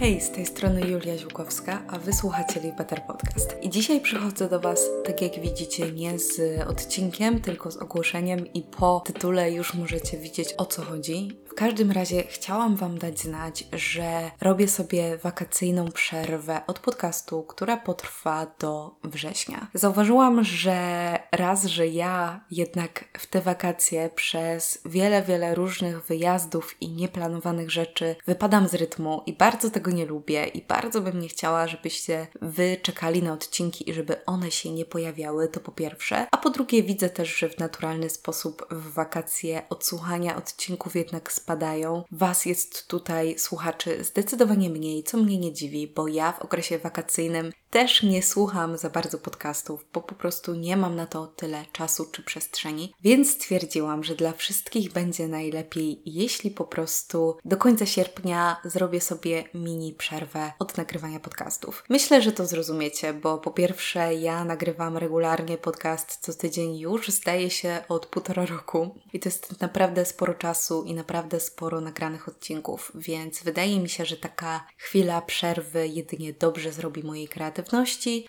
Hej, z tej strony Julia Ziłkowska, a wysłuchacie Live Better Podcast. I dzisiaj przychodzę do Was, tak jak widzicie, nie z odcinkiem, tylko z ogłoszeniem i po tytule już możecie widzieć o co chodzi. W każdym razie chciałam Wam dać znać, że robię sobie wakacyjną przerwę od podcastu, która potrwa do września. Zauważyłam, że raz, że ja jednak w te wakacje przez wiele, wiele różnych wyjazdów i nieplanowanych rzeczy wypadam z rytmu i bardzo tego nie lubię i bardzo bym nie chciała, żebyście wy czekali na odcinki i żeby one się nie pojawiały, to po pierwsze. A po drugie widzę też, że w naturalny sposób w wakacje odsłuchania odcinków jednak spadają. Was jest tutaj, słuchaczy, zdecydowanie mniej, co mnie nie dziwi, bo ja w okresie wakacyjnym też nie słucham za bardzo podcastów, bo po prostu nie mam na to tyle czasu czy przestrzeni, więc stwierdziłam, że dla wszystkich będzie najlepiej, jeśli po prostu do końca sierpnia zrobię sobie mini przerwę od nagrywania podcastów. Myślę, że to zrozumiecie, bo po pierwsze ja nagrywam regularnie podcast co tydzień już, zdaje się od półtora roku i to jest naprawdę sporo czasu i naprawdę sporo nagranych odcinków, więc wydaje mi się, że taka chwila przerwy jedynie dobrze zrobi mojej kreatywności,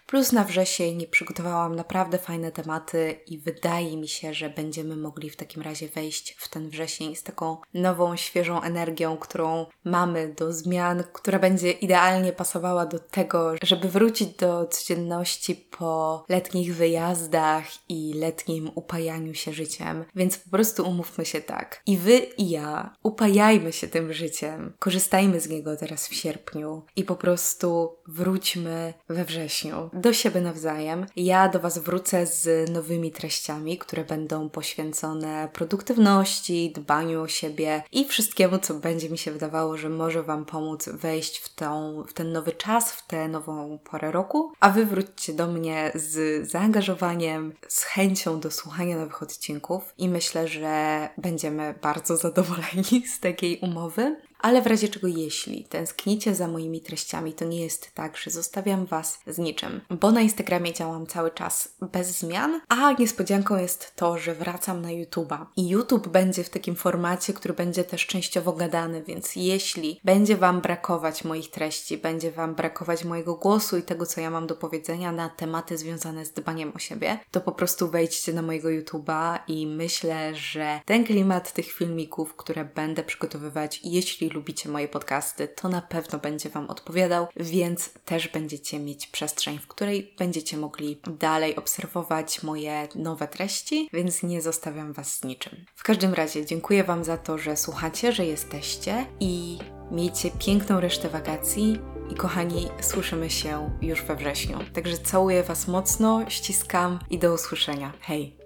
plus na wrzesień przygotowałam naprawdę fajne tematy i wydaje mi się, że będziemy mogli w takim razie wejść w ten wrzesień z taką nową, świeżą energią, którą mamy do zmian, która będzie idealnie pasowała do tego, żeby wrócić do codzienności po letnich wyjazdach i letnim upajaniu się życiem. Więc po prostu umówmy się tak. I wy i ja upajajmy się tym życiem, korzystajmy z niego teraz w sierpniu i po prostu wróćmy we wrześniu do siebie nawzajem. Ja do Was wrócę z nowymi treściami, które będą poświęcone produktywności, dbaniu o siebie i wszystkiemu, co będzie mi się wydawało, że może Wam pomóc wejść w, tą, w ten nowy czas, w tę nową porę roku. A Wy wróćcie do mnie z zaangażowaniem, z chęcią do słuchania nowych odcinków i myślę, że będziemy bardzo zadowoleni z takiej umowy. Ale w razie czego jeśli tęsknicie za moimi treściami, to nie jest tak, że zostawiam Was z niczym, bo na Instagramie działam cały czas bez zmian, a niespodzianką jest to, że wracam na YouTube'a. I YouTube będzie w takim formacie, który będzie też częściowo gadany, więc jeśli będzie Wam brakować moich treści, będzie Wam brakować mojego głosu i tego, co ja mam do powiedzenia na tematy związane z dbaniem o siebie, to po prostu wejdźcie na mojego YouTube'a i myślę, że ten klimat tych filmików, które będę przygotowywać, jeśli lubicie moje podcasty, to na pewno będzie Wam odpowiadał, więc też będziecie mieć przestrzeń, w której będziecie mogli dalej obserwować moje nowe treści, więc nie zostawiam Was z niczym. W każdym razie dziękuję Wam za to, że słuchacie, że jesteście i miejcie piękną resztę wakacji. I kochani, słyszymy się już we wrześniu. Także całuję Was mocno, ściskam i do usłyszenia. Hej!